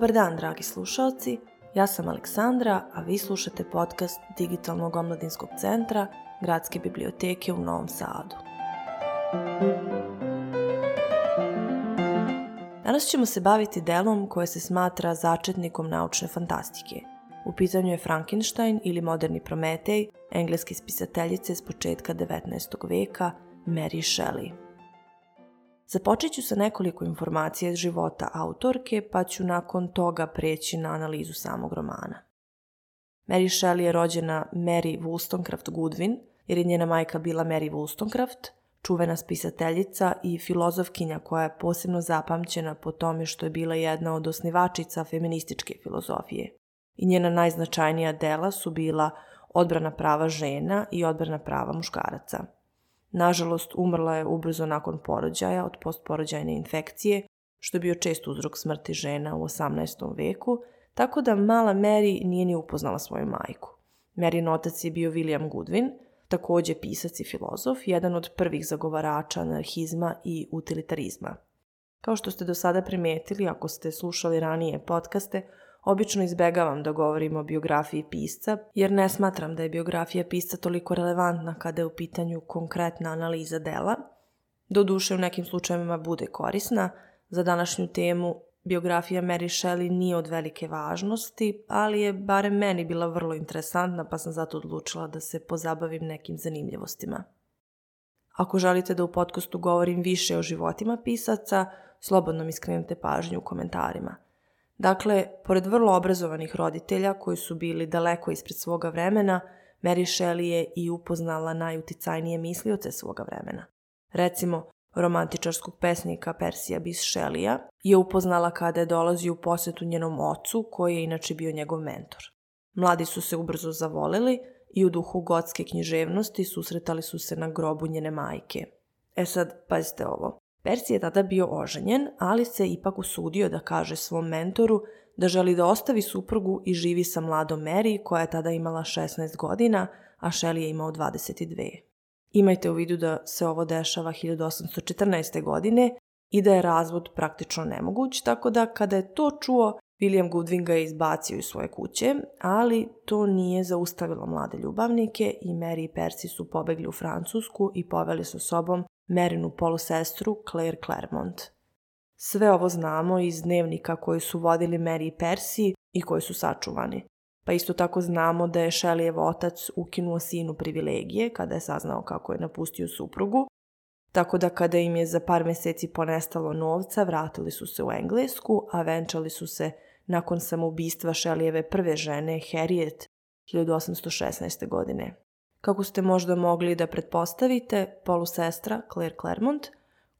Dobar dan, dragi slušalci. Ja sam Aleksandra, a vi slušate podcast Digitalnog omladinskog centra Gradske biblioteke u Novom Sadu. Danas ćemo se baviti delom koje se smatra začetnikom naučne fantastike. U pitanju je Frankenstein ili moderni Prometej, engleske spisateljice s početka 19. veka Mary Shelley. Započet ću sa nekoliko informacija iz života autorke, pa ću nakon toga preći na analizu samog romana. Mary Shelley je rođena Mary Wollstonecraft Goodwin, jer je njena majka bila Mary Wollstonecraft, čuvena spisateljica i filozofkinja koja je posebno zapamćena po tome što je bila jedna od osnivačica feminističke filozofije. I njena najznačajnija dela su bila odbrana prava žena i odbrana prava muškaraca – Nažalost, umrla je ubrzo nakon porođaja od postporođajne infekcije, što je bio čest uzrok smrti žena u 18. veku, tako da mala Mary nije ni upoznala svoju majku. Maryn otac je bio William Goodwin, takođe pisac i filozof, jedan od prvih zagovarača anarhizma i utilitarizma. Kao što ste do sada primetili, ako ste slušali ranije podcaste, Obično izbegavam da govorim o biografiji pisca, jer ne smatram da je biografija pisca toliko relevantna kada je u pitanju konkretna analiza dela. Doduše u nekim slučajevima bude korisna. Za današnju temu biografija Mary Shelley nije od velike važnosti, ali je barem meni bila vrlo interesantna pa sam zato odlučila da se pozabavim nekim zanimljivostima. Ako želite da u podcastu govorim više o životima pisaca, slobodno mi skrenite pažnju u komentarima – Dakle, pored vrlo obrazovanih roditelja koji su bili daleko ispred svoga vremena, Mary Shelley je i upoznala najuticajnije mislioce svoga vremena. Recimo, romantičarskog pesnika Persija Bis Shelley-a je upoznala kada je dolazio u posetu njenom ocu, koji je inače bio njegov mentor. Mladi su se ubrzo zavoleli i u duhu gotske književnosti susretali su se na grobu njene majke. E sad, pazite ovo. Percy je tada bio oženjen, ali se ipak usudio da kaže svom mentoru da želi da ostavi suprugu i živi sa mladom Mary koja je tada imala 16 godina, a Shelley je imao 22. Imajte u vidu da se ovo dešava 1814. godine i da je razvod praktično nemoguć, tako da kada je to čuo, William Goodwin ga je izbacio iz svoje kuće, ali to nije zaustavilo mlade ljubavnike i Mary i Percy su pobegli u Francusku i poveli sa sobom Merinu polusestru Claire Claremont. Sve ovo znamo iz dnevnika koji su vodili Mary i Percy i koji su sačuvani. Pa isto tako znamo da je Shelleyev otac ukinuo sinu privilegije kada je saznao kako je napustio suprugu, tako da kada im je za par meseci ponestalo novca, vratili su se u Englesku, a venčali su se nakon samoubistva Shelleyeve prve žene, Harriet, 1816. godine. Kako ste možda mogli da pretpostavite, polusestra Claire Clermont,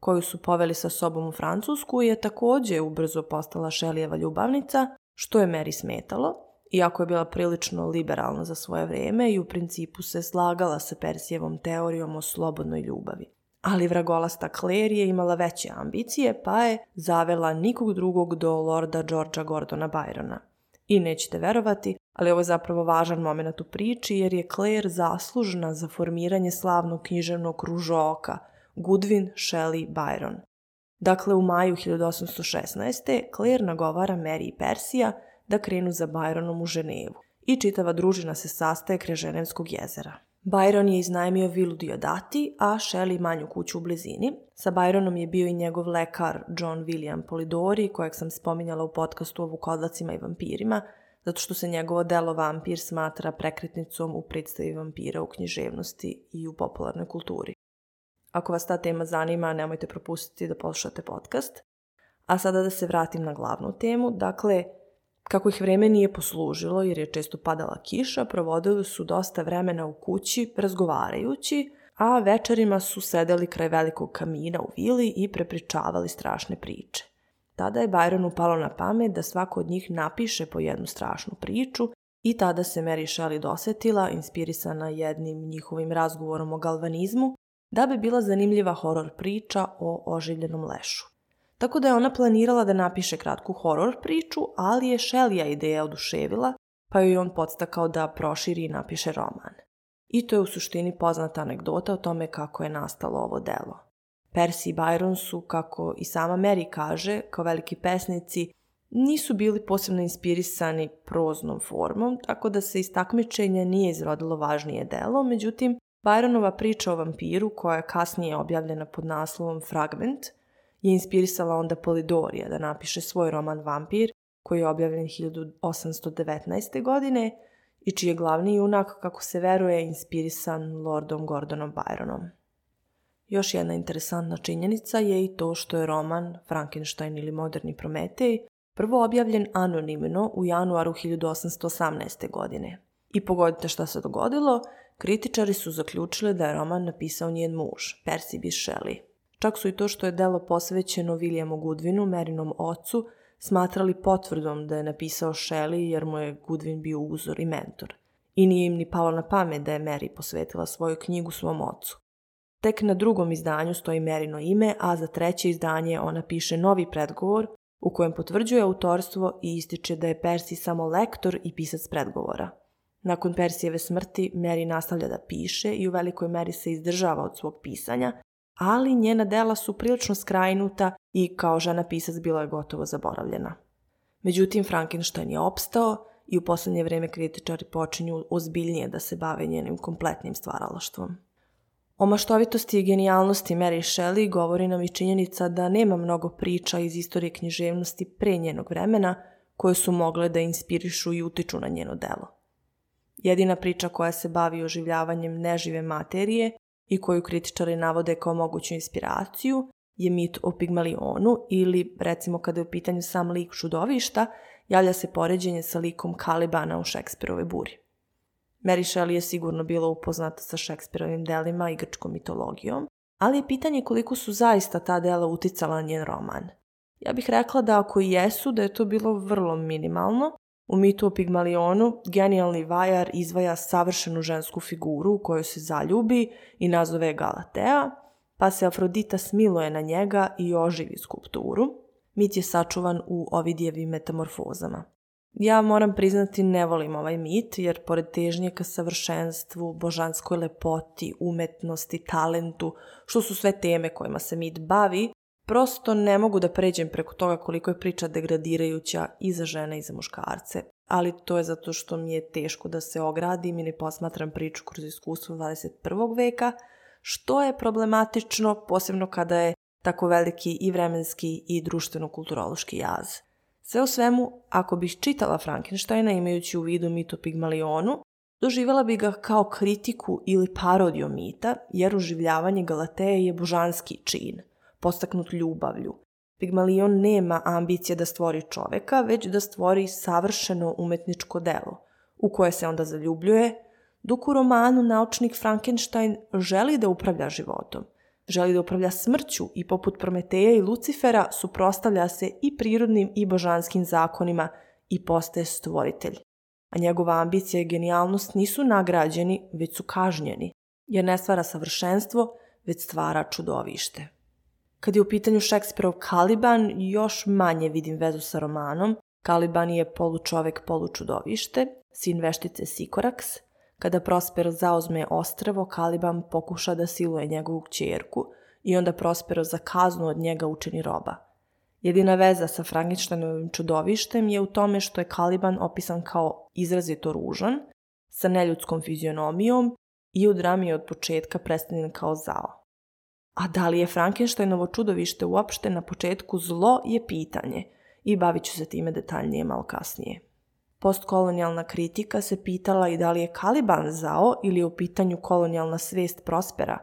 koju su poveli sa sobom u Francusku, je takođe ubrzo postala Šelijeva ljubavnica, što je Mary smetalo, iako je bila prilično liberalna za svoje vreme i u principu se slagala sa Persijevom teorijom o slobodnoj ljubavi. Ali vragolasta Claire je imala veće ambicije, pa je zavela nikog drugog do lorda Georgea Gordona Byrona – I nećete verovati, ali ovo je zapravo važan moment u priči jer je Claire zaslužna za formiranje slavnog književnog kružoka Goodwin, Shelley, Byron. Dakle, u maju 1816. Claire nagovara Mary i Persija da krenu za Byronom u Ženevu i čitava družina se sastaje kraj Ženevskog jezera. Byron je iznajmio vilu Diodati, a Shelley manju kuću u blizini. Sa Byronom je bio i njegov lekar John William Polidori, kojeg sam spominjala u podcastu o vukodlacima i vampirima, zato što se njegovo delo Vampir smatra prekretnicom u predstavi vampira u književnosti i u popularnoj kulturi. Ako vas ta tema zanima, nemojte propustiti da poslušate podcast. A sada da se vratim na glavnu temu. Dakle, Kako ih vreme nije poslužilo, jer je često padala kiša, provodili su dosta vremena u kući razgovarajući, a večerima su sedeli kraj velikog kamina u vili i prepričavali strašne priče. Tada je Byronu palo na pamet da svako od njih napiše po jednu strašnu priču i tada se Mary Shelley dosetila, inspirisana jednim njihovim razgovorom o galvanizmu, da bi bila zanimljiva horor priča o oživljenom lešu. Tako da je ona planirala da napiše kratku horor priču, ali je Šelija ideja oduševila, pa joj je on podstakao da proširi i napiše roman. I to je u suštini poznata anegdota o tome kako je nastalo ovo delo. Percy i Byron su, kako i sama Mary kaže, kao veliki pesnici, nisu bili posebno inspirisani proznom formom, tako da se iz takmičenja nije izrodilo važnije delo, međutim, Byronova priča o vampiru, koja je kasnije objavljena pod naslovom Fragment – je inspirisala onda Polidorija da napiše svoj roman Vampir, koji je objavljen 1819. godine i čiji je glavni junak, kako se veruje, inspirisan Lordom Gordonom Byronom. Još jedna interesantna činjenica je i to što je roman Frankenstein ili Moderni Prometej prvo objavljen anonimno u januaru 1818. godine. I pogodite šta se dogodilo, kritičari su zaključili da je roman napisao njen muž, Percy Bysshe Shelley. Čak su i to što je delo posvećeno Williamu Goodwinu, Merinom ocu, smatrali potvrdom da je napisao Shelley jer mu je Goodwin bio uzor i mentor. I nije im ni palo na pamet da je Mary posvetila svoju knjigu svom ocu. Tek na drugom izdanju stoji Merino ime, a za treće izdanje ona piše novi predgovor u kojem potvrđuje autorstvo i ističe da je Percy samo lektor i pisac predgovora. Nakon Persijeve smrti, Mary nastavlja da piše i u velikoj meri se izdržava od svog pisanja, ali njena dela su prilično skrajnuta i kao žena pisac bila je gotovo zaboravljena. Međutim, Frankenstein je opstao i u poslednje vreme kritičari počinju ozbiljnije da se bave njenim kompletnim stvaralaštvom. O maštovitosti i genijalnosti Mary Shelley govori nam i činjenica da nema mnogo priča iz istorije književnosti pre njenog vremena koje su mogle da inspirišu i utiču na njeno delo. Jedina priča koja se bavi oživljavanjem nežive materije i koju kritičari navode kao moguću inspiraciju je mit o Pigmalionu ili recimo kada je u pitanju sam lik čudovišta, javlja se poređenje sa likom Kalibana u Šekspirove buri. Mary Shelley je sigurno bila upoznata sa Šekspirovim delima i grčkom mitologijom, ali je pitanje koliko su zaista ta dela uticala na njen roman. Ja bih rekla da ako i jesu, da je to bilo vrlo minimalno, U mitu o Pigmalionu genijalni vajar izvaja savršenu žensku figuru u koju se zaljubi i nazove je Galatea, pa se Afrodita smiluje na njega i oživi skulpturu. Mit je sačuvan u Ovidijevim metamorfozama. Ja moram priznati ne volim ovaj mit, jer pored težnje ka savršenstvu, božanskoj lepoti, umetnosti, talentu, što su sve teme kojima se mit bavi, prosto ne mogu da pređem preko toga koliko je priča degradirajuća i za žene i za muškarce. Ali to je zato što mi je teško da se ogradim i ne posmatram priču kroz iskustvo 21. veka, što je problematično posebno kada je tako veliki i vremenski i društveno-kulturološki jaz. Sve u svemu, ako bih čitala Frankensteina imajući u vidu mito Pigmalionu, doživala bi ga kao kritiku ili parodiju mita, jer uživljavanje Galateje je božanski čin – postaknut ljubavlju. Pigmalion nema ambicije da stvori čoveka, već da stvori savršeno umetničko delo, u koje se onda zaljubljuje, dok u romanu naučnik Frankenstein želi da upravlja životom, želi da upravlja smrću i poput Prometeja i Lucifera suprostavlja se i prirodnim i božanskim zakonima i postaje stvoritelj. A njegova ambicija i genijalnost nisu nagrađeni, već su kažnjeni, jer ne stvara savršenstvo, već stvara čudovište. Kad je u pitanju Šekspirov Kaliban, još manje vidim vezu sa romanom. Kaliban je polučovek, polučudovište, sin veštice Sikoraks. Kada Prospero zauzme ostravo, Kaliban pokuša da siluje njegovu kćerku i onda Prospero za kaznu od njega učini roba. Jedina veza sa Frankensteinovim čudovištem je u tome što je Kaliban opisan kao izrazito ružan, sa neljudskom fizionomijom i u drami od početka predstavljen kao zao. A da li je Frankensteinovo čudovište uopšte na početku zlo je pitanje i bavit ću se time detaljnije malo kasnije. Postkolonijalna kritika se pitala i da li je Kaliban zao ili je u pitanju kolonijalna svest Prospera,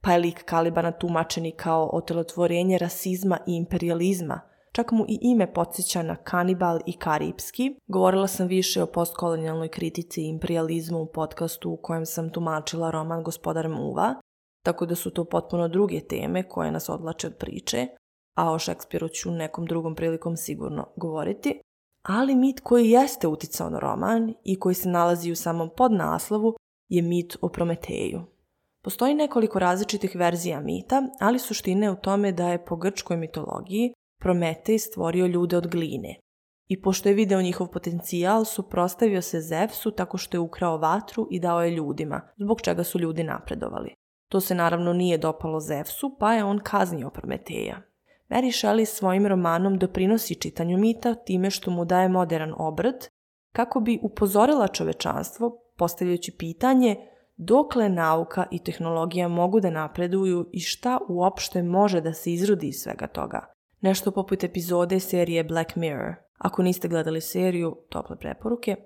pa je lik Kalibana tumačeni kao otelotvorenje rasizma i imperializma, čak mu i ime podsjeća na kanibal i karipski. Govorila sam više o postkolonijalnoj kritici i imperializmu u podcastu u kojem sam tumačila roman Gospodar Muva, tako da su to potpuno druge teme koje nas odlače od priče, a o Šekspiru ću nekom drugom prilikom sigurno govoriti, ali mit koji jeste uticao na roman i koji se nalazi u samom podnaslovu je mit o Prometeju. Postoji nekoliko različitih verzija mita, ali suština je u tome da je po grčkoj mitologiji Prometej stvorio ljude od gline. I pošto je video njihov potencijal, suprostavio se Zevsu tako što je ukrao vatru i dao je ljudima, zbog čega su ljudi napredovali. To se naravno nije dopalo Zevsu, pa je on kaznio Prometeja. Mary Shelley svojim romanom doprinosi čitanju mita time što mu daje modern obrat, kako bi upozorila čovečanstvo, postavljajući pitanje dokle nauka i tehnologija mogu da napreduju i šta uopšte može da se izrodi iz svega toga. Nešto poput epizode serije Black Mirror. Ako niste gledali seriju, tople preporuke.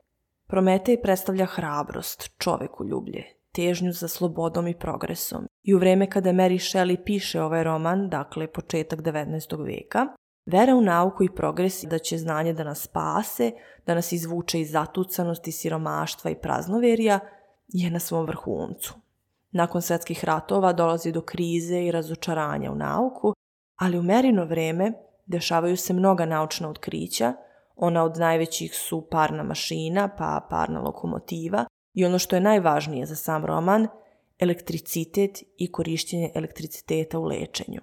Prometej predstavlja hrabrost, čoveku ljublje, težnju za slobodom i progresom. I u vreme kada Mary Shelley piše ovaj roman, dakle početak 19. veka, Vera u nauku i progres da će znanje da nas spase, da nas izvuče iz zatucanosti, siromaštva i praznoverija, je na svom vrhuncu. Nakon svetskih ratova dolazi do krize i razočaranja u nauku, ali u Merino vreme dešavaju se mnoga naučna otkrića, ona od najvećih su parna mašina pa parna lokomotiva, i ono što je najvažnije za sam roman, elektricitet i korištenje elektriciteta u lečenju.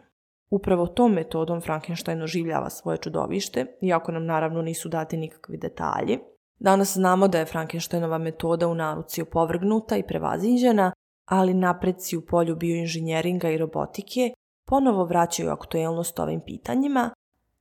Upravo tom metodom Frankenstein oživljava svoje čudovište, iako nam naravno nisu dati nikakvi detalji. Danas znamo da je Frankensteinova metoda u nauci opovrgnuta i prevaziđena, ali napreci u polju bioinženjeringa i robotike ponovo vraćaju aktuelnost ovim pitanjima,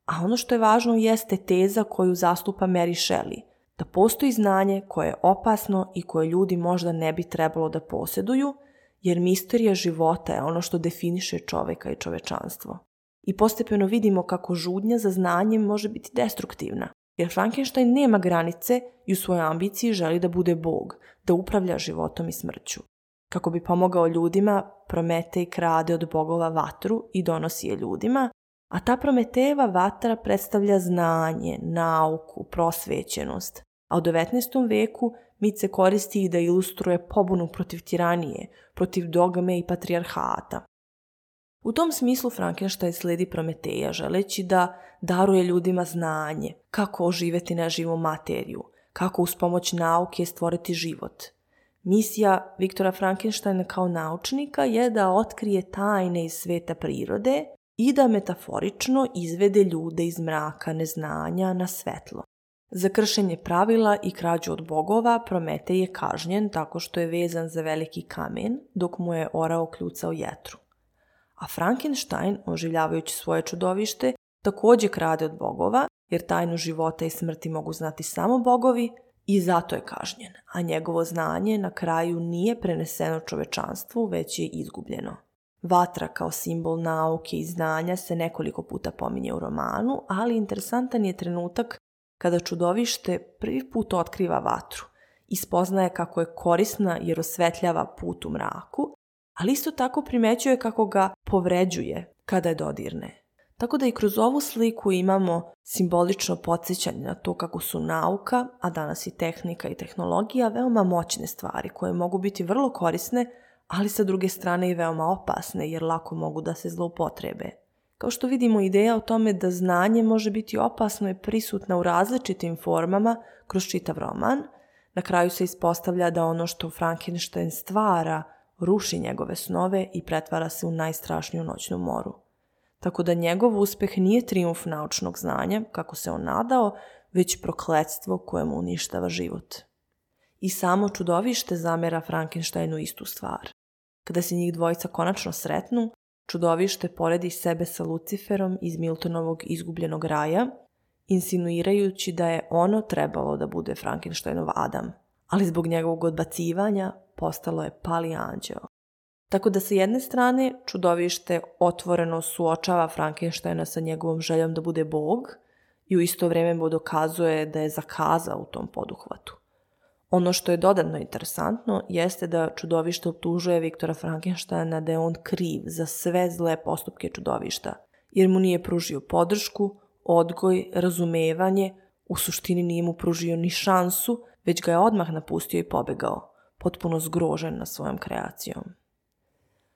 a ono što je važno jeste teza koju zastupa Mary Shelley, da postoji znanje koje je opasno i koje ljudi možda ne bi trebalo da posjeduju, jer misterija života je ono što definiše čoveka i čovečanstvo. I postepeno vidimo kako žudnja za znanjem može biti destruktivna, jer Frankenstein nema granice i u svojoj ambiciji želi da bude bog, da upravlja životom i smrću. Kako bi pomogao ljudima, Prometej krade od bogova vatru i donosi je ljudima, a ta Prometejeva vatra predstavlja znanje, nauku, prosvećenost a u 19. veku mit se koristi i da ilustruje pobunu protiv tiranije, protiv dogme i patrijarhata. U tom smislu Frankenstein sledi Prometeja, želeći da daruje ljudima znanje, kako oživeti neživu materiju, kako uz pomoć nauke stvoriti život. Misija Viktora Frankensteina kao naučnika je da otkrije tajne iz sveta prirode i da metaforično izvede ljude iz mraka neznanja na svetlo. Za kršenje pravila i krađu od bogova Prometej je kažnjen tako što je vezan za veliki kamen dok mu je orao kljucao jetru. A Frankenstein, oživljavajući svoje čudovište, takođe krade od bogova, jer tajnu života i smrti mogu znati samo bogovi, i zato je kažnjen, a njegovo znanje na kraju nije preneseno čovečanstvu, već je izgubljeno. Vatra kao simbol nauke i znanja se nekoliko puta pominje u romanu, ali interesantan je trenutak kada čudovište prvi put otkriva vatru i spoznaje kako je korisna jer osvetljava put u mraku, ali isto tako primećuje kako ga povređuje kada je dodirne. Tako da i kroz ovu sliku imamo simbolično podsjećanje na to kako su nauka, a danas i tehnika i tehnologija, veoma moćne stvari koje mogu biti vrlo korisne, ali sa druge strane i veoma opasne jer lako mogu da se zloupotrebe. Kao što vidimo, ideja o tome da znanje može biti opasno je prisutna u različitim formama kroz čitav roman. Na kraju se ispostavlja da ono što Frankenstein stvara ruši njegove snove i pretvara se u najstrašniju noćnu moru. Tako da njegov uspeh nije triumf naučnog znanja, kako se on nadao, već prokledstvo koje mu uništava život. I samo čudovište zamera Frankensteinu istu stvar. Kada se njih dvojica konačno sretnu, Čudovište poredi sebe sa Luciferom iz Miltonovog izgubljenog raja, insinuirajući da je ono trebalo da bude Frankensteinov Adam, ali zbog njegovog odbacivanja postalo je pali anđeo. Tako da sa jedne strane čudovište otvoreno suočava Frankensteina sa njegovom željom da bude bog i u isto vrijeme mu dokazuje da je zakazao u tom poduhvatu. Ono što je dodatno interesantno jeste da čudovište optužuje Viktora Frankensteina da je on kriv za sve zle postupke čudovišta, jer mu nije pružio podršku, odgoj, razumevanje, u suštini nije mu pružio ni šansu, već ga je odmah napustio i pobegao, potpuno zgrožen na svojom kreacijom.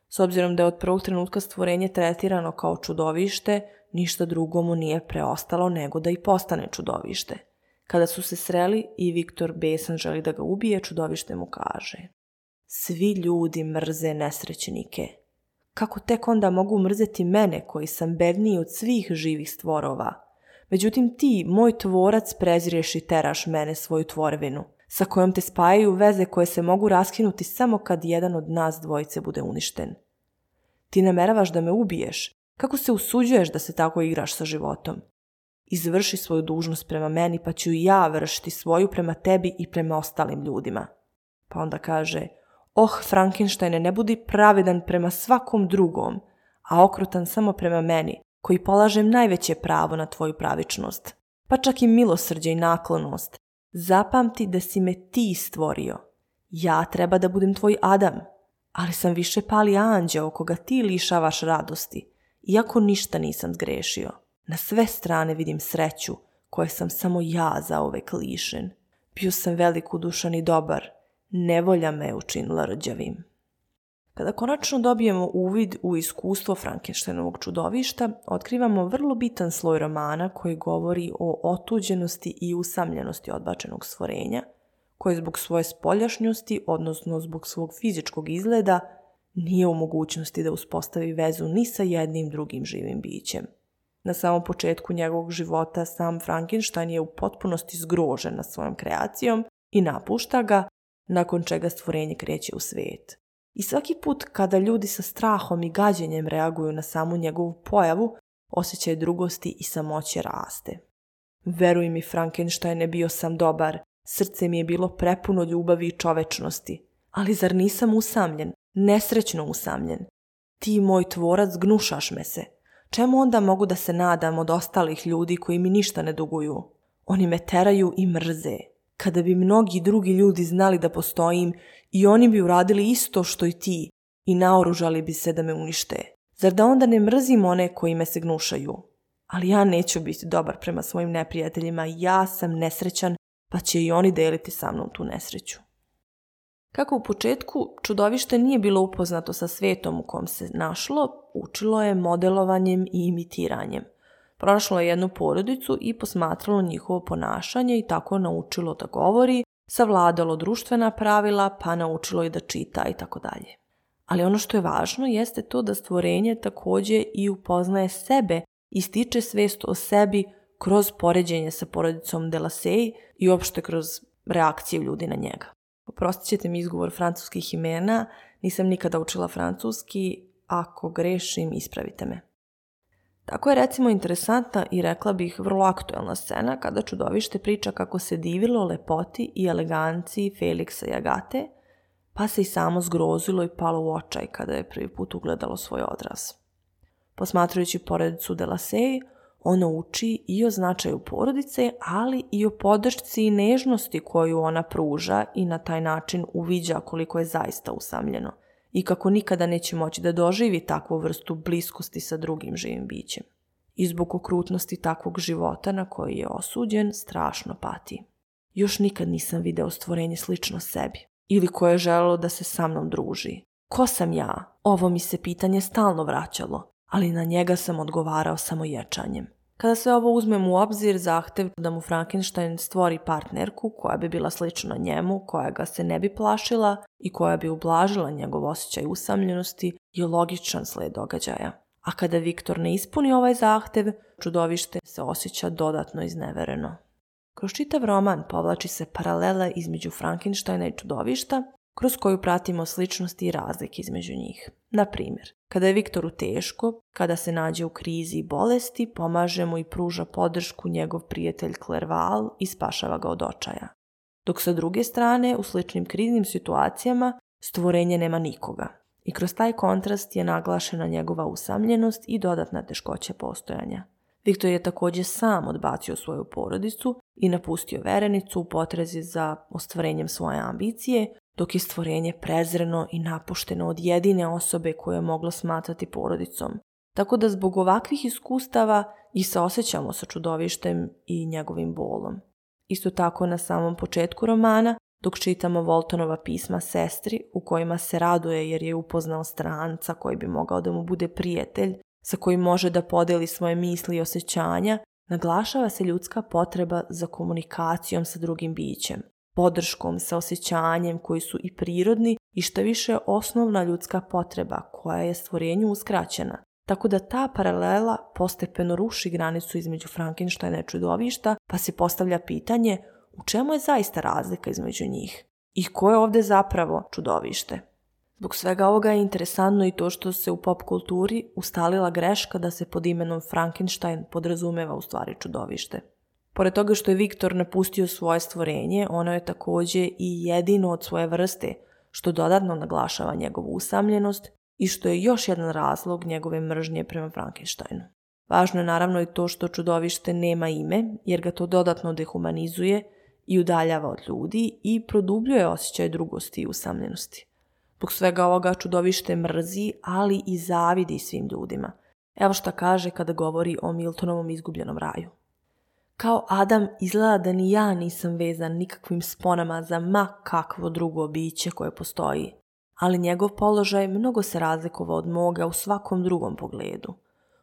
S obzirom da je od prvog trenutka stvorenje tretirano kao čudovište, ništa drugo mu nije preostalo nego da i postane čudovište – Kada su se sreli i Viktor Besan želi da ga ubije, čudovište mu kaže Svi ljudi mrze nesrećenike. Kako tek onda mogu mrzeti mene koji sam bedniji od svih živih stvorova? Međutim ti, moj tvorac, prezireš i teraš mene svoju tvorevinu, sa kojom te spajaju veze koje se mogu raskinuti samo kad jedan od nas dvojice bude uništen. Ti nameravaš da me ubiješ. Kako se usuđuješ da se tako igraš sa životom? Izvrši svoju dužnost prema meni, pa ću i ja vršiti svoju prema tebi i prema ostalim ljudima. Pa onda kaže, oh Frankensteine, ne budi pravedan prema svakom drugom, a okrutan samo prema meni, koji polažem najveće pravo na tvoju pravičnost, pa čak i milosrđe i naklonost. Zapamti da si me ti stvorio. Ja treba da budem tvoj Adam, ali sam više pali anđeo koga ti lišavaš radosti, iako ništa nisam zgrešio. Na sve strane vidim sreću, koje sam samo ja za zaovek ovaj lišen. Bio sam velik dušan i dobar. Nevolja me učinila rđavim. Kada konačno dobijemo uvid u iskustvo Frankensteinovog čudovišta, otkrivamo vrlo bitan sloj romana koji govori o otuđenosti i usamljenosti odbačenog stvorenja, koje zbog svoje spoljašnjosti, odnosno zbog svog fizičkog izgleda, nije u mogućnosti da uspostavi vezu ni sa jednim drugim živim bićem na samom početku njegovog života sam Frankenstein je u potpunosti zgrožen nad svojom kreacijom i napušta ga, nakon čega stvorenje kreće u svet. I svaki put kada ljudi sa strahom i gađenjem reaguju na samu njegovu pojavu, osjećaj drugosti i samoće raste. Veruj mi, Frankenstein je bio sam dobar, srce mi je bilo prepuno ljubavi i čovečnosti, ali zar nisam usamljen, nesrećno usamljen? Ti, moj tvorac, gnušaš me se, Čemu onda mogu da se nadam od ostalih ljudi koji mi ništa ne duguju? Oni me teraju i mrze. Kada bi mnogi drugi ljudi znali da postojim i oni bi uradili isto što i ti i naoružali bi se da me unište. Zar da onda ne mrzim one koji me se gnušaju? Ali ja neću biti dobar prema svojim neprijateljima, ja sam nesrećan pa će i oni deliti sa mnom tu nesreću. Kako u početku čudovište nije bilo upoznato sa svetom u kom se našlo, učilo je modelovanjem i imitiranjem. Pronašlo je jednu porodicu i posmatralo njihovo ponašanje i tako naučilo da govori, savladalo društvena pravila, pa naučilo i da čita i tako dalje. Ali ono što je važno jeste to da stvorenje takođe i upoznaje sebe i stiče svest o sebi kroz poređenje sa porodicom Delasey i uopšte kroz reakcije ljudi na njega. Oprostit ćete mi izgovor francuskih imena, nisam nikada učila francuski, ako grešim ispravite me. Tako je recimo interesantna i rekla bih vrlo aktuelna scena kada čudovište priča kako se divilo lepoti i eleganciji Feliksa Jagate, pa se i samo zgrozilo i palo u očaj kada je prvi put ugledalo svoj odraz. Posmatrajući pored Sudela Sej, ona uči i o značaju porodice, ali i o podršci i nežnosti koju ona pruža i na taj način uviđa koliko je zaista usamljeno i kako nikada neće moći da doživi takvu vrstu bliskosti sa drugim živim bićem. I zbog okrutnosti takvog života na koji je osuđen, strašno pati. Još nikad nisam video stvorenje slično sebi ili koje je želelo da se sa mnom druži. Ko sam ja? Ovo mi se pitanje stalno vraćalo, ali na njega sam odgovarao samo ječanjem. Kada se ovo uzmem u obzir, zahtev da mu Frankenstein stvori partnerku koja bi bila slična njemu, koja ga se ne bi plašila i koja bi ublažila njegov osjećaj usamljenosti, je logičan sled događaja. A kada Viktor ne ispuni ovaj zahtev, čudovište se osjeća dodatno iznevereno. Kroz čitav roman povlači se paralela između Frankensteina i čudovišta, kroz koju pratimo sličnosti i razlike između njih. Na primjer, Kada je Viktoru teško, kada se nađe u krizi i bolesti, pomaže mu i pruža podršku njegov prijatelj Klerval i spašava ga od očaja. Dok sa druge strane, u sličnim kriznim situacijama, stvorenje nema nikoga. I kroz taj kontrast je naglašena njegova usamljenost i dodatna teškoća postojanja. Viktor je takođe sam odbacio svoju porodicu i napustio verenicu u potrezi za ostvarenjem svoje ambicije, dok je stvorenje prezreno i napušteno od jedine osobe koju je moglo smatrati porodicom. Tako da zbog ovakvih iskustava i saosećamo sa čudovištem i njegovim bolom. Isto tako na samom početku romana, dok čitamo Voltonova pisma sestri u kojima se raduje jer je upoznao stranca koji bi mogao da mu bude prijatelj, sa kojim može da podeli svoje misli i osjećanja, naglašava se ljudska potreba za komunikacijom sa drugim bićem podrškom, sa osjećanjem koji su i prirodni i šta više osnovna ljudska potreba koja je stvorenju uskraćena. Tako da ta paralela postepeno ruši granicu između Frankenštajna i čudovišta, pa se postavlja pitanje u čemu je zaista razlika između njih i ko je ovde zapravo čudovište. Zbog svega ovoga je interesantno i to što se u pop kulturi ustalila greška da se pod imenom Frankenstein podrazumeva u stvari čudovište. Pored toga što je Viktor napustio svoje stvorenje, ono je takođe i jedino od svoje vrste što dodatno naglašava njegovu usamljenost i što je još jedan razlog njegove mržnje prema Frankensteinu. Važno je naravno i to što čudovište nema ime, jer ga to dodatno dehumanizuje i udaljava od ljudi i produbljuje osjećaj drugosti i usamljenosti. Zbog svega ovoga čudovište mrzi, ali i zavidi svim ljudima. Evo šta kaže kada govori o Miltonovom izgubljenom raju. Kao Adam izgleda da ni ja nisam vezan nikakvim sponama za ma kakvo drugo biće koje postoji, ali njegov položaj mnogo se razlikovao od moga u svakom drugom pogledu.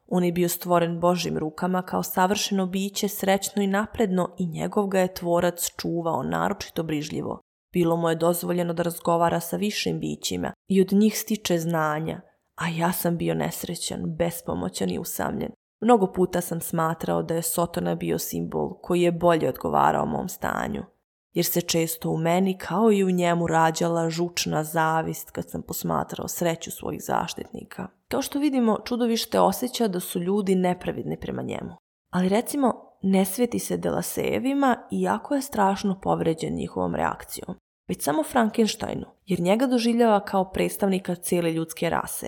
On je bio stvoren Božim rukama kao savršeno biće srećno i napredno i njegov ga je tvorac čuvao naročito brižljivo. Bilo mu je dozvoljeno da razgovara sa višim bićima i od njih stiče znanja, a ja sam bio nesrećan, bespomoćan i usamljen. Mnogo puta sam smatrao da je Sotona bio simbol koji je bolje odgovarao mom stanju, jer se često u meni kao i u njemu rađala žučna zavist kad sam posmatrao sreću svojih zaštitnika. Kao što vidimo, čudovište osjeća da su ljudi nepravidni prema njemu. Ali recimo, ne sveti se Delasejevima iako je strašno povređen njihovom reakcijom, već samo Frankensteinu, jer njega doživljava kao predstavnika cele ljudske rase,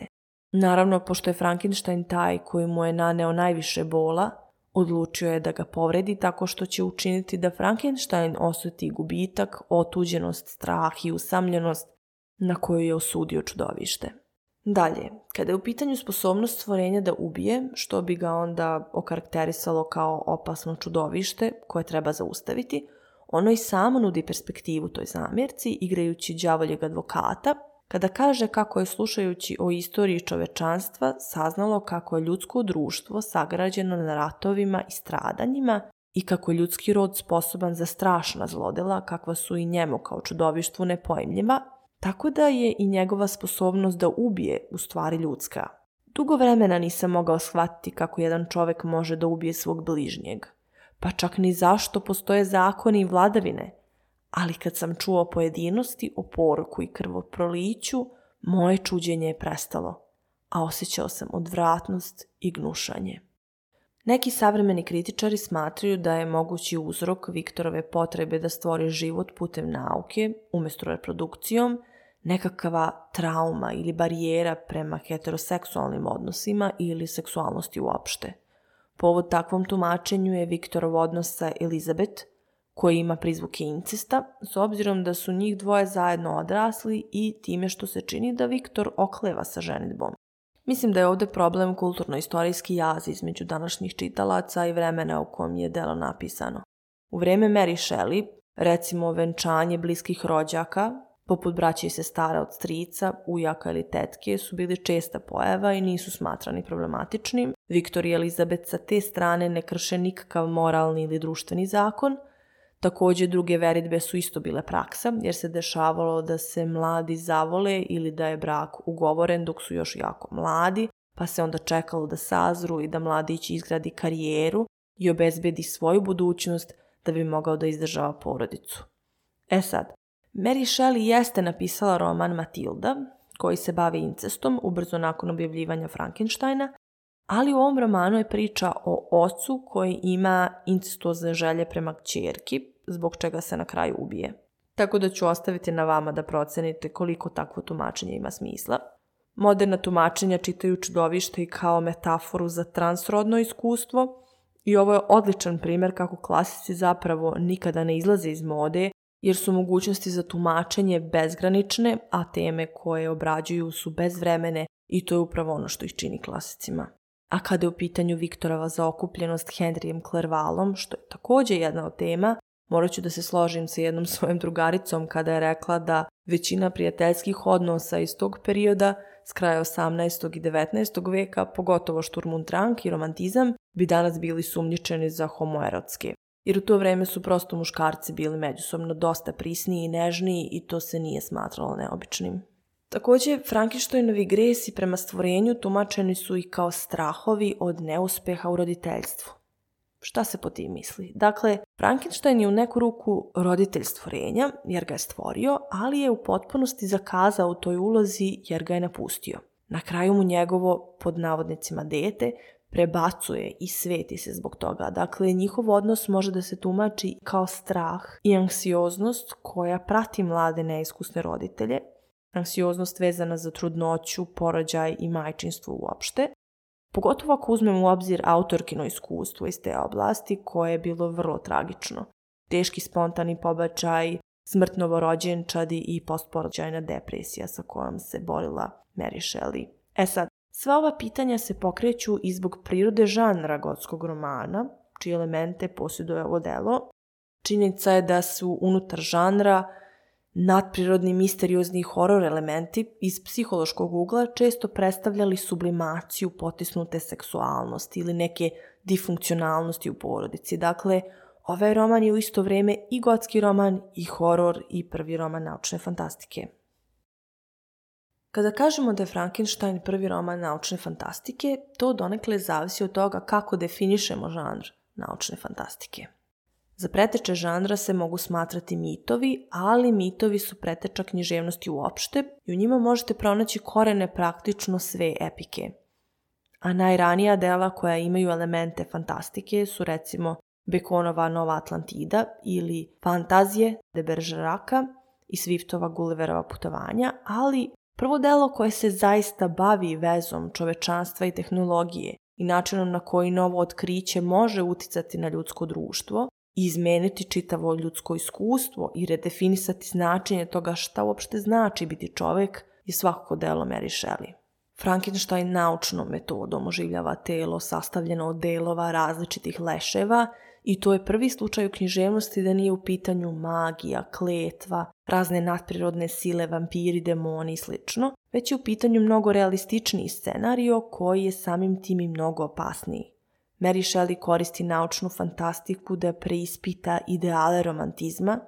Naravno, pošto je Frankenstein taj koji mu je naneo najviše bola, odlučio je da ga povredi tako što će učiniti da Frankenstein osjeti gubitak, otuđenost, strah i usamljenost na koju je osudio čudovište. Dalje, kada je u pitanju sposobnost stvorenja da ubije, što bi ga onda okarakterisalo kao opasno čudovište koje treba zaustaviti, ono i samo nudi perspektivu toj zamjerci igrajući đavoljeg advokata kada kaže kako je slušajući o istoriji čovečanstva saznalo kako je ljudsko društvo sagrađeno na ratovima i stradanjima i kako je ljudski rod sposoban za strašna zlodela kakva su i njemu kao čudovištvu nepojmljiva, tako da je i njegova sposobnost da ubije u stvari ljudska. Dugo vremena nisam mogao shvatiti kako jedan čovek može da ubije svog bližnjeg. Pa čak ni zašto postoje zakoni i vladavine – ali kad sam čuo o pojedinosti, o poroku i krvoproliću, moje čuđenje je prestalo, a osjećao sam odvratnost i gnušanje. Neki savremeni kritičari smatraju da je mogući uzrok Viktorove potrebe da stvori život putem nauke, umesto reprodukcijom, nekakava trauma ili barijera prema heteroseksualnim odnosima ili seksualnosti uopšte. Povod takvom tumačenju je Viktorov odnos sa Elizabeth – koji ima prizvuke incesta, s obzirom da su njih dvoje zajedno odrasli i time što se čini da Viktor okleva sa ženitbom. Mislim da je ovde problem kulturno-istorijski jaz između današnjih čitalaca i vremena u kom je delo napisano. U vreme Mary Shelley, recimo venčanje bliskih rođaka, poput braća i sestara od strica, ujaka ili tetke, su bili česta pojava i nisu smatrani problematičnim. Viktor i Elizabet sa te strane ne krše nikakav moralni ili društveni zakon – Takođe, druge veritbe su isto bile praksa, jer se dešavalo da se mladi zavole ili da je brak ugovoren dok su još jako mladi, pa se onda čekalo da sazru i da mladić izgradi karijeru i obezbedi svoju budućnost da bi mogao da izdržava porodicu. E sad, Mary Shelley jeste napisala roman Matilda, koji se bavi incestom ubrzo nakon objavljivanja Frankensteina, ali u ovom romanu je priča o ocu koji ima incestuozne želje prema kćerki, zbog čega se na kraju ubije. Tako da ću ostaviti na vama da procenite koliko takvo tumačenje ima smisla. Moderna tumačenja čitaju čudovište i kao metaforu za transrodno iskustvo i ovo je odličan primer kako klasici zapravo nikada ne izlaze iz mode jer su mogućnosti za tumačenje bezgranične, a teme koje obrađuju su bezvremene i to je upravo ono što ih čini klasicima. A kada je u pitanju Viktorova zaokupljenost Henrijem Klervalom, što je takođe jedna od tema, Morat ću da se složim sa jednom svojom drugaricom kada je rekla da većina prijateljskih odnosa iz tog perioda s kraja 18. i 19. veka, pogotovo šturmuntrank i romantizam, bi danas bili sumnjičeni za homoerotske. Jer u to vreme su prosto muškarci bili međusobno dosta prisniji i nežniji i to se nije smatralo neobičnim. Takođe, Frankensteinovi gresi prema stvorenju tumačeni su i kao strahovi od neuspeha u roditeljstvu. Šta se po tim misli? Dakle, Frankenstein je u neku ruku roditelj stvorenja, jer ga je stvorio, ali je u potpunosti zakazao u toj ulozi jer ga je napustio. Na kraju mu njegovo, pod navodnicima, dete prebacuje i sveti se zbog toga. Dakle, njihov odnos može da se tumači kao strah i anksioznost koja prati mlade neiskusne roditelje, anksioznost vezana za trudnoću, porođaj i majčinstvo uopšte, Pogotovo ako uzmemo u obzir autorkino iskustvo iz te oblasti koje je bilo vrlo tragično. Teški spontani pobačaj, smrt novorođenčadi i postporođajna depresija sa kojom se borila Mary Shelley. E sad, sva ova pitanja se pokreću i zbog prirode žanra gotskog romana, čije elemente posjeduje ovo delo. Činjenica je da su unutar žanra Nadprirodni misteriozni horor elementi iz psihološkog ugla često predstavljali sublimaciju potisnute seksualnosti ili neke difunkcionalnosti u porodici. Dakle, ovaj roman je u isto vreme i gotski roman, i horor, i prvi roman naučne fantastike. Kada kažemo da je Frankenstein prvi roman naučne fantastike, to donekle zavisi od toga kako definišemo žanr naučne fantastike. Za preteče žanra se mogu smatrati mitovi, ali mitovi su preteča književnosti uopšte i u njima možete pronaći korene praktično sve epike. A najranija dela koja imaju elemente fantastike su recimo Bekonova Nova Atlantida ili Fantazije de Bergeraka i Swiftova Gulliverova putovanja, ali prvo delo koje se zaista bavi vezom čovečanstva i tehnologije i načinom na koji novo otkriće može uticati na ljudsko društvo izmeniti čitavo ljudsko iskustvo i redefinisati značenje toga šta uopšte znači biti čovek je svakako delo Mary Shelley. Frankenstein naučnom metodom oživljava telo sastavljeno od delova različitih leševa i to je prvi slučaj u književnosti da nije u pitanju magija, kletva, razne nadprirodne sile, vampiri, demoni i slično, već je u pitanju mnogo realističniji scenario koji je samim tim i mnogo opasniji. Mary Shelley koristi naučnu fantastiku da preispita ideale romantizma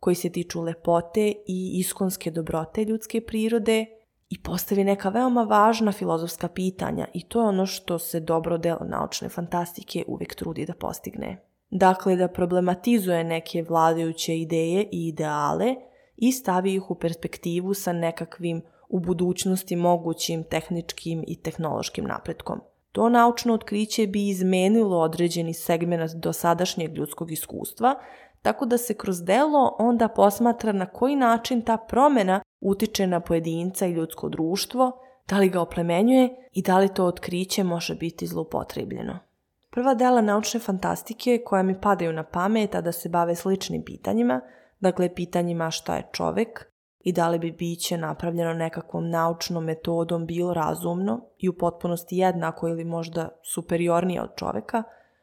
koji se tiču lepote i iskonske dobrote ljudske prirode i postavi neka veoma važna filozofska pitanja i to je ono što se dobro delo naučne fantastike uvek trudi da postigne. Dakle, da problematizuje neke vladajuće ideje i ideale i stavi ih u perspektivu sa nekakvim u budućnosti mogućim tehničkim i tehnološkim napretkom. To naučno otkriće bi izmenilo određeni segment dosadašnjeg ljudskog iskustva, tako da se kroz delo onda posmatra na koji način ta promena utiče na pojedinca i ljudsko društvo, da li ga oplemenjuje i da li to otkriće može biti zloupotrebljeno. Prva dela naučne fantastike koja mi padaju na pamet, a da se bave sličnim pitanjima, dakle pitanjima šta je čovek, i da li bi biće napravljeno nekakvom naučnom metodom bilo razumno i u potpunosti jednako ili možda superiornije od čoveka,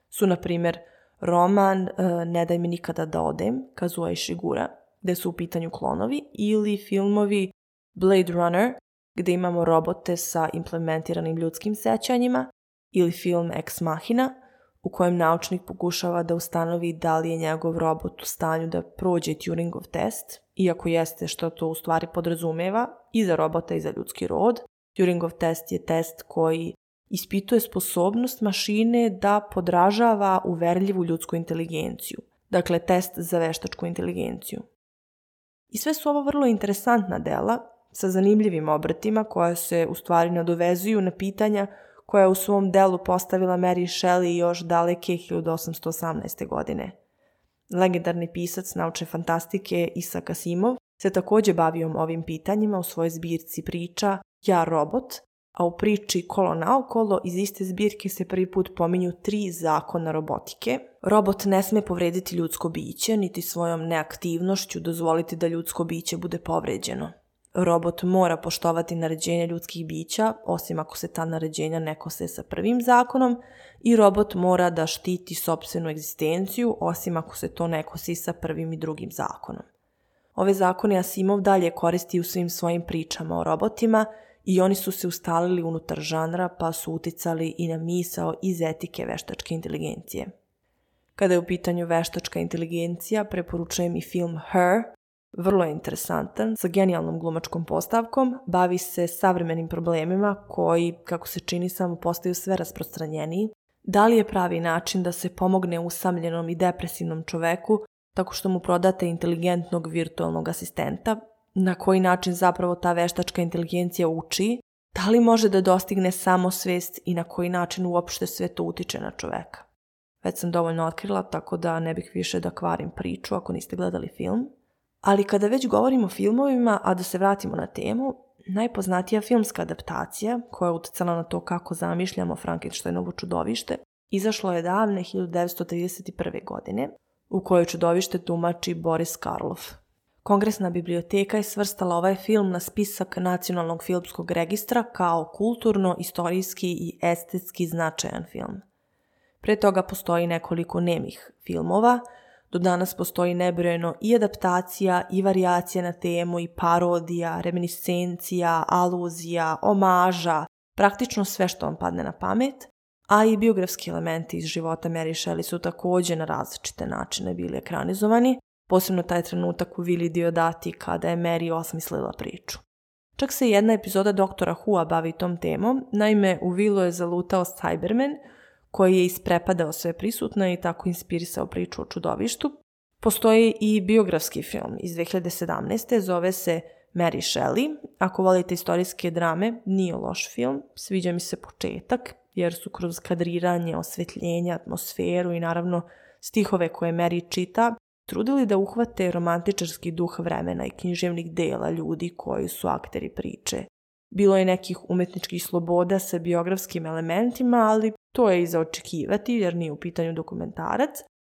su, na primjer, roman e, Ne daj mi nikada da odem, Kazuo Ishigura, gde su u pitanju klonovi, ili filmovi Blade Runner, gde imamo robote sa implementiranim ljudskim sećanjima, ili film Ex Machina – u kojem naučnik pokušava da ustanovi da li je njegov robot u stanju da prođe Turingov test, iako jeste što to u stvari podrazumeva i za robota i za ljudski rod. Turingov test je test koji ispituje sposobnost mašine da podražava uverljivu ljudsku inteligenciju, dakle test za veštačku inteligenciju. I sve su ovo vrlo interesantna dela sa zanimljivim obratima koja se u stvari nadovezuju na pitanja koja je u svom delu postavila Mary Shelley još daleke 1818. godine. Legendarni pisac nauče fantastike Isak Asimov se takođe bavio ovim pitanjima u svojoj zbirci priča Ja robot, a u priči Kolo naokolo iz iste zbirke se prvi put pominju tri zakona robotike. Robot ne sme povrediti ljudsko biće, niti svojom neaktivnošću dozvoliti da ljudsko biće bude povređeno robot mora poštovati naređenja ljudskih bića, osim ako se ta naređenja ne kose sa prvim zakonom, i robot mora da štiti sopstvenu egzistenciju, osim ako se to ne kosi sa prvim i drugim zakonom. Ove zakone Asimov dalje koristi u svim svojim pričama o robotima i oni su se ustalili unutar žanra pa su uticali i na misao iz etike veštačke inteligencije. Kada je u pitanju veštačka inteligencija, preporučujem i film Her vrlo je interesantan, sa genijalnom glumačkom postavkom, bavi se savremenim problemima koji, kako se čini, samo postaju sve rasprostranjeniji. Da li je pravi način da se pomogne usamljenom i depresivnom čoveku tako što mu prodate inteligentnog virtualnog asistenta, na koji način zapravo ta veštačka inteligencija uči, da li može da dostigne samosvest i na koji način uopšte sve to utiče na čoveka. Već sam dovoljno otkrila, tako da ne bih više da kvarim priču ako niste gledali film. Ali kada već govorimo o filmovima, a da se vratimo na temu, najpoznatija filmska adaptacija koja je utjecala na to kako zamišljamo Frankensteinovo čudovište izašlo je davne 1931. godine u kojoj čudovište tumači Boris Karloff. Kongresna biblioteka je svrstala ovaj film na spisak Nacionalnog filmskog registra kao kulturno, istorijski i estetski značajan film. Pre toga postoji nekoliko nemih filmova – Do danas postoji nebrojeno i adaptacija i varijacija na temu i parodija, reminiscencija, aluzija, omaža, praktično sve što vam padne na pamet, a i biografski elementi iz života Mary Shelley su takođe na različite načine bili ekranizovani, posebno taj trenutak u Vili Diodati kada je Mary osmislila priču. Čak se jedna epizoda Doktora Hua bavi tom temom, naime u Vilu je zalutao Cyberman – koji je isprepadao sve prisutne i tako inspirisao priču o čudovištu. Postoji i biografski film iz 2017. Zove se Mary Shelley. Ako volite istorijske drame, nije loš film. Sviđa mi se početak, jer su kroz kadriranje, osvetljenje, atmosferu i naravno stihove koje Mary čita, trudili da uhvate romantičarski duh vremena i književnih dela ljudi koji su akteri priče. Bilo je nekih umetničkih sloboda sa biografskim elementima, ali to je i za očekivati jer nije u pitanju dokumentarac,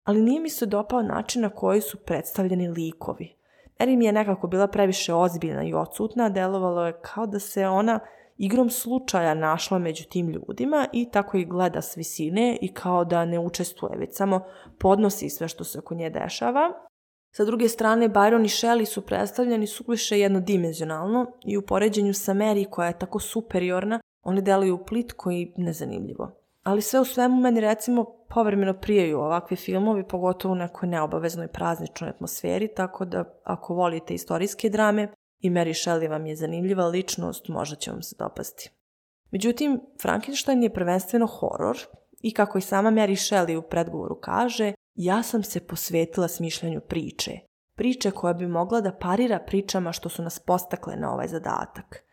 ali nije mi se dopao način na koji su predstavljeni likovi. Erin je nekako bila previše ozbiljna i odsutna, delovalo je kao da se ona igrom slučaja našla među tim ljudima i tako ih gleda s visine i kao da ne učestvuje, već samo podnosi sve što se oko nje dešava, Sa druge strane, Byron i Shelley su predstavljeni suviše jednodimenzionalno i u poređenju sa Mary koja je tako superiorna, oni deluju plitko i nezanimljivo. Ali sve u svemu meni recimo povremeno prijaju ovakvi filmovi, pogotovo u nekoj neobaveznoj prazničnoj atmosferi, tako da ako volite istorijske drame i Mary Shelley vam je zanimljiva ličnost, možda će vam se dopasti. Međutim, Frankenstein je prvenstveno horor i kako i sama Mary Shelley u predgovoru kaže, ja sam se posvetila smišljanju priče. Priče koja bi mogla da parira pričama što su nas postakle na ovaj zadatak.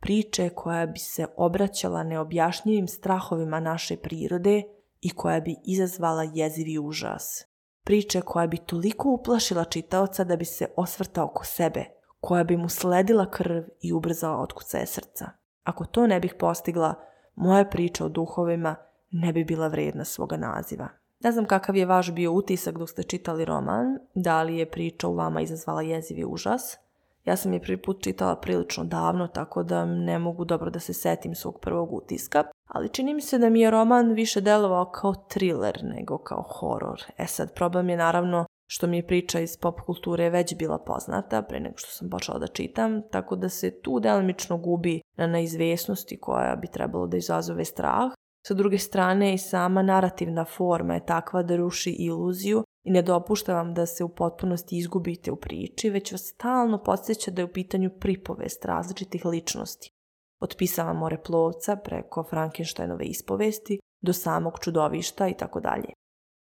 Priče koja bi se obraćala neobjašnjivim strahovima naše prirode i koja bi izazvala jezivi užas. Priče koja bi toliko uplašila čitaoca da bi se osvrtao oko sebe, koja bi mu sledila krv i ubrzala otkuce srca. Ako to ne bih postigla, moja priča o duhovima ne bi bila vredna svoga naziva. Ne znam kakav je vaš bio utisak dok ste čitali roman, da li je priča u vama izazvala jezivi užas. Ja sam je prvi put čitala prilično davno, tako da ne mogu dobro da se setim svog prvog utiska. Ali čini mi se da mi je roman više delovao kao thriller nego kao horor. E sad, problem je naravno što mi je priča iz pop kulture već bila poznata pre nego što sam počela da čitam, tako da se tu delimično gubi na neizvjesnosti koja bi trebalo da izazove strah, Sa druge strane i sama narativna forma je takva da ruši iluziju i ne dopušta vam da se u potpunosti izgubite u priči, već vas stalno podsjeća da je u pitanju pripovest različitih ličnosti. Od pisama moreplovca preko Frankensteinove ispovesti do samog čudovišta i tako dalje.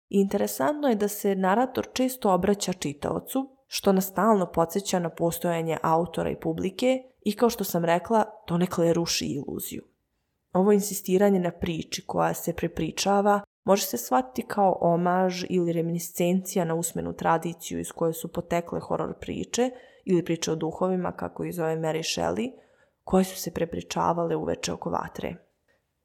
Interesantno je da se narator često obraća čitaocu, što nas stalno podsjeća na postojanje autora i publike i kao što sam rekla, donekle ruši iluziju. Ovo insistiranje na priči koja se prepričava može se shvatiti kao omaž ili reminiscencija na usmenu tradiciju iz koje su potekle horor priče ili priče o duhovima, kako ih zove Mary Shelley, koje su se prepričavale uveče oko vatre.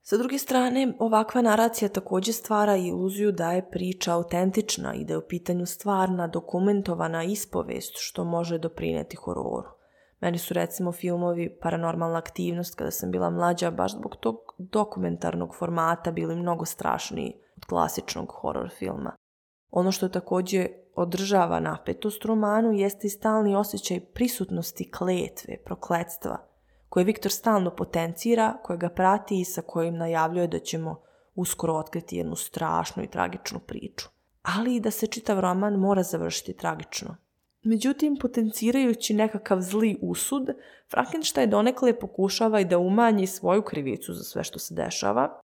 Sa druge strane, ovakva naracija takođe stvara iluziju da je priča autentična i da je u pitanju stvarna, dokumentovana ispovest što može doprineti hororu. Meni su recimo filmovi Paranormalna aktivnost kada sam bila mlađa baš zbog tog dokumentarnog formata bili mnogo strašniji od klasičnog horor filma. Ono što takođe održava napetost romanu jeste i stalni osjećaj prisutnosti kletve, prokletstva, koje Viktor stalno potencira, koje ga prati i sa kojim najavljuje da ćemo uskoro otkriti jednu strašnu i tragičnu priču. Ali i da se čitav roman mora završiti tragično. Međutim, potencirajući nekakav zli usud, Frankenstein donekle pokušava i da umanji svoju krivicu za sve što se dešava,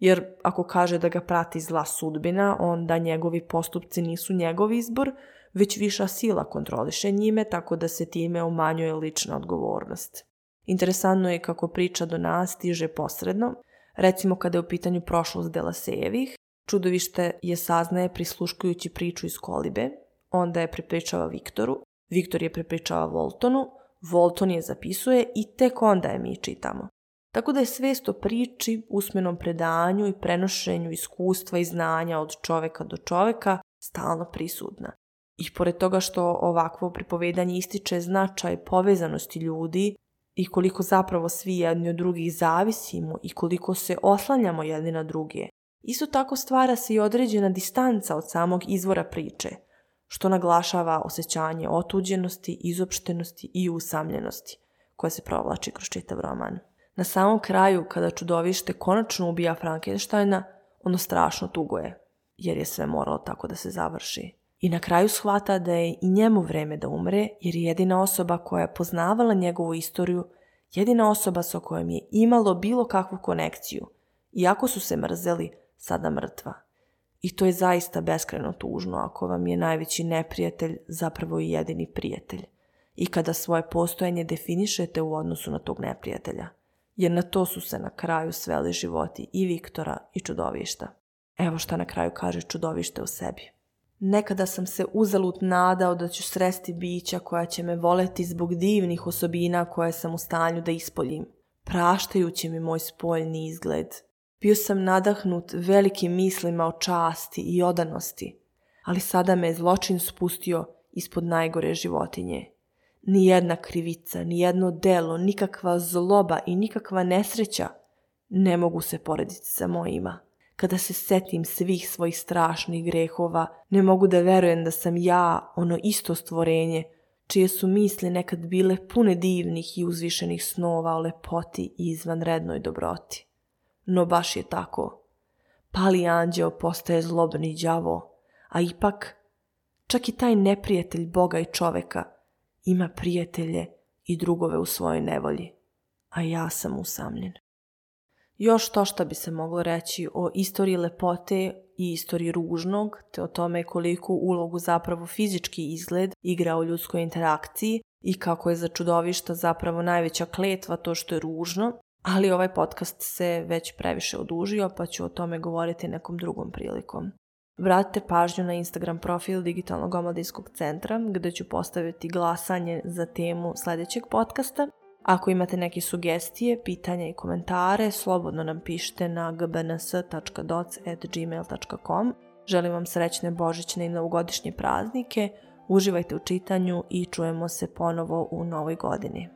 jer ako kaže da ga prati zla sudbina, onda njegovi postupci nisu njegov izbor, već viša sila kontroliše njime, tako da se time umanjuje lična odgovornost. Interesantno je kako priča do nas stiže posredno, recimo kada je u pitanju prošlost Delasejevih, čudovište je saznaje prisluškujući priču iz kolibe, onda je prepričava Viktoru, Viktor je prepričava Voltonu, Volton je zapisuje i tek onda je mi čitamo. Tako da je svest o priči, usmenom predanju i prenošenju iskustva i znanja od čoveka do čoveka stalno prisudna. I pored toga što ovakvo pripovedanje ističe značaj povezanosti ljudi i koliko zapravo svi jedni od drugih zavisimo i koliko se oslanjamo jedni na druge, isto tako stvara se i određena distanca od samog izvora priče – što naglašava osjećanje otuđenosti, izopštenosti i usamljenosti koja se provlači kroz čitav roman. Na samom kraju, kada čudovište konačno ubija Frankensteina, ono strašno tuguje, jer je sve moralo tako da se završi. I na kraju shvata da je i njemu vreme da umre, jer je jedina osoba koja je poznavala njegovu istoriju, jedina osoba sa kojom je imalo bilo kakvu konekciju, iako su se mrzeli, sada mrtva. I to je zaista beskreno tužno ako vam je najveći neprijatelj zapravo i jedini prijatelj. I kada svoje postojanje definišete u odnosu na tog neprijatelja. Jer na to su se na kraju sveli životi i Viktora i čudovišta. Evo šta na kraju kaže čudovište o sebi. Nekada sam se uzalut nadao da ću sresti bića koja će me voleti zbog divnih osobina koje sam u stanju da ispoljim, praštajući mi moj spoljni izgled Bio sam nadahnut velikim mislima o časti i odanosti, ali sada me zločin spustio ispod najgore životinje. Nijedna krivica, nijedno delo, nikakva zloba i nikakva nesreća ne mogu se porediti sa mojima. Kada se setim svih svojih strašnih grehova, ne mogu da verujem da sam ja ono isto stvorenje čije su misli nekad bile pune divnih i uzvišenih snova o lepoti i izvanrednoj dobroti. No baš je tako. Pali anđeo postaje zlobni đavo, a ipak čak i taj neprijatelj Boga i čoveka ima prijatelje i drugove u svojoj nevolji, a ja sam usamljen. Još to šta bi se moglo reći o istoriji lepote i istoriji ružnog, te o tome koliko ulogu zapravo fizički izgled igra u ljudskoj interakciji i kako je za čudovišta zapravo najveća kletva to što je ružno, ali ovaj podcast se već previše odužio pa ću o tome govoriti nekom drugom prilikom. Vratite pažnju na Instagram profil Digitalnog omladinskog centra gde ću postaviti glasanje za temu sledećeg podcasta. Ako imate neke sugestije, pitanja i komentare, slobodno nam pišite na gbns.doc.gmail.com. Želim vam srećne božićne i novogodišnje praznike, uživajte u čitanju i čujemo se ponovo u novoj godini.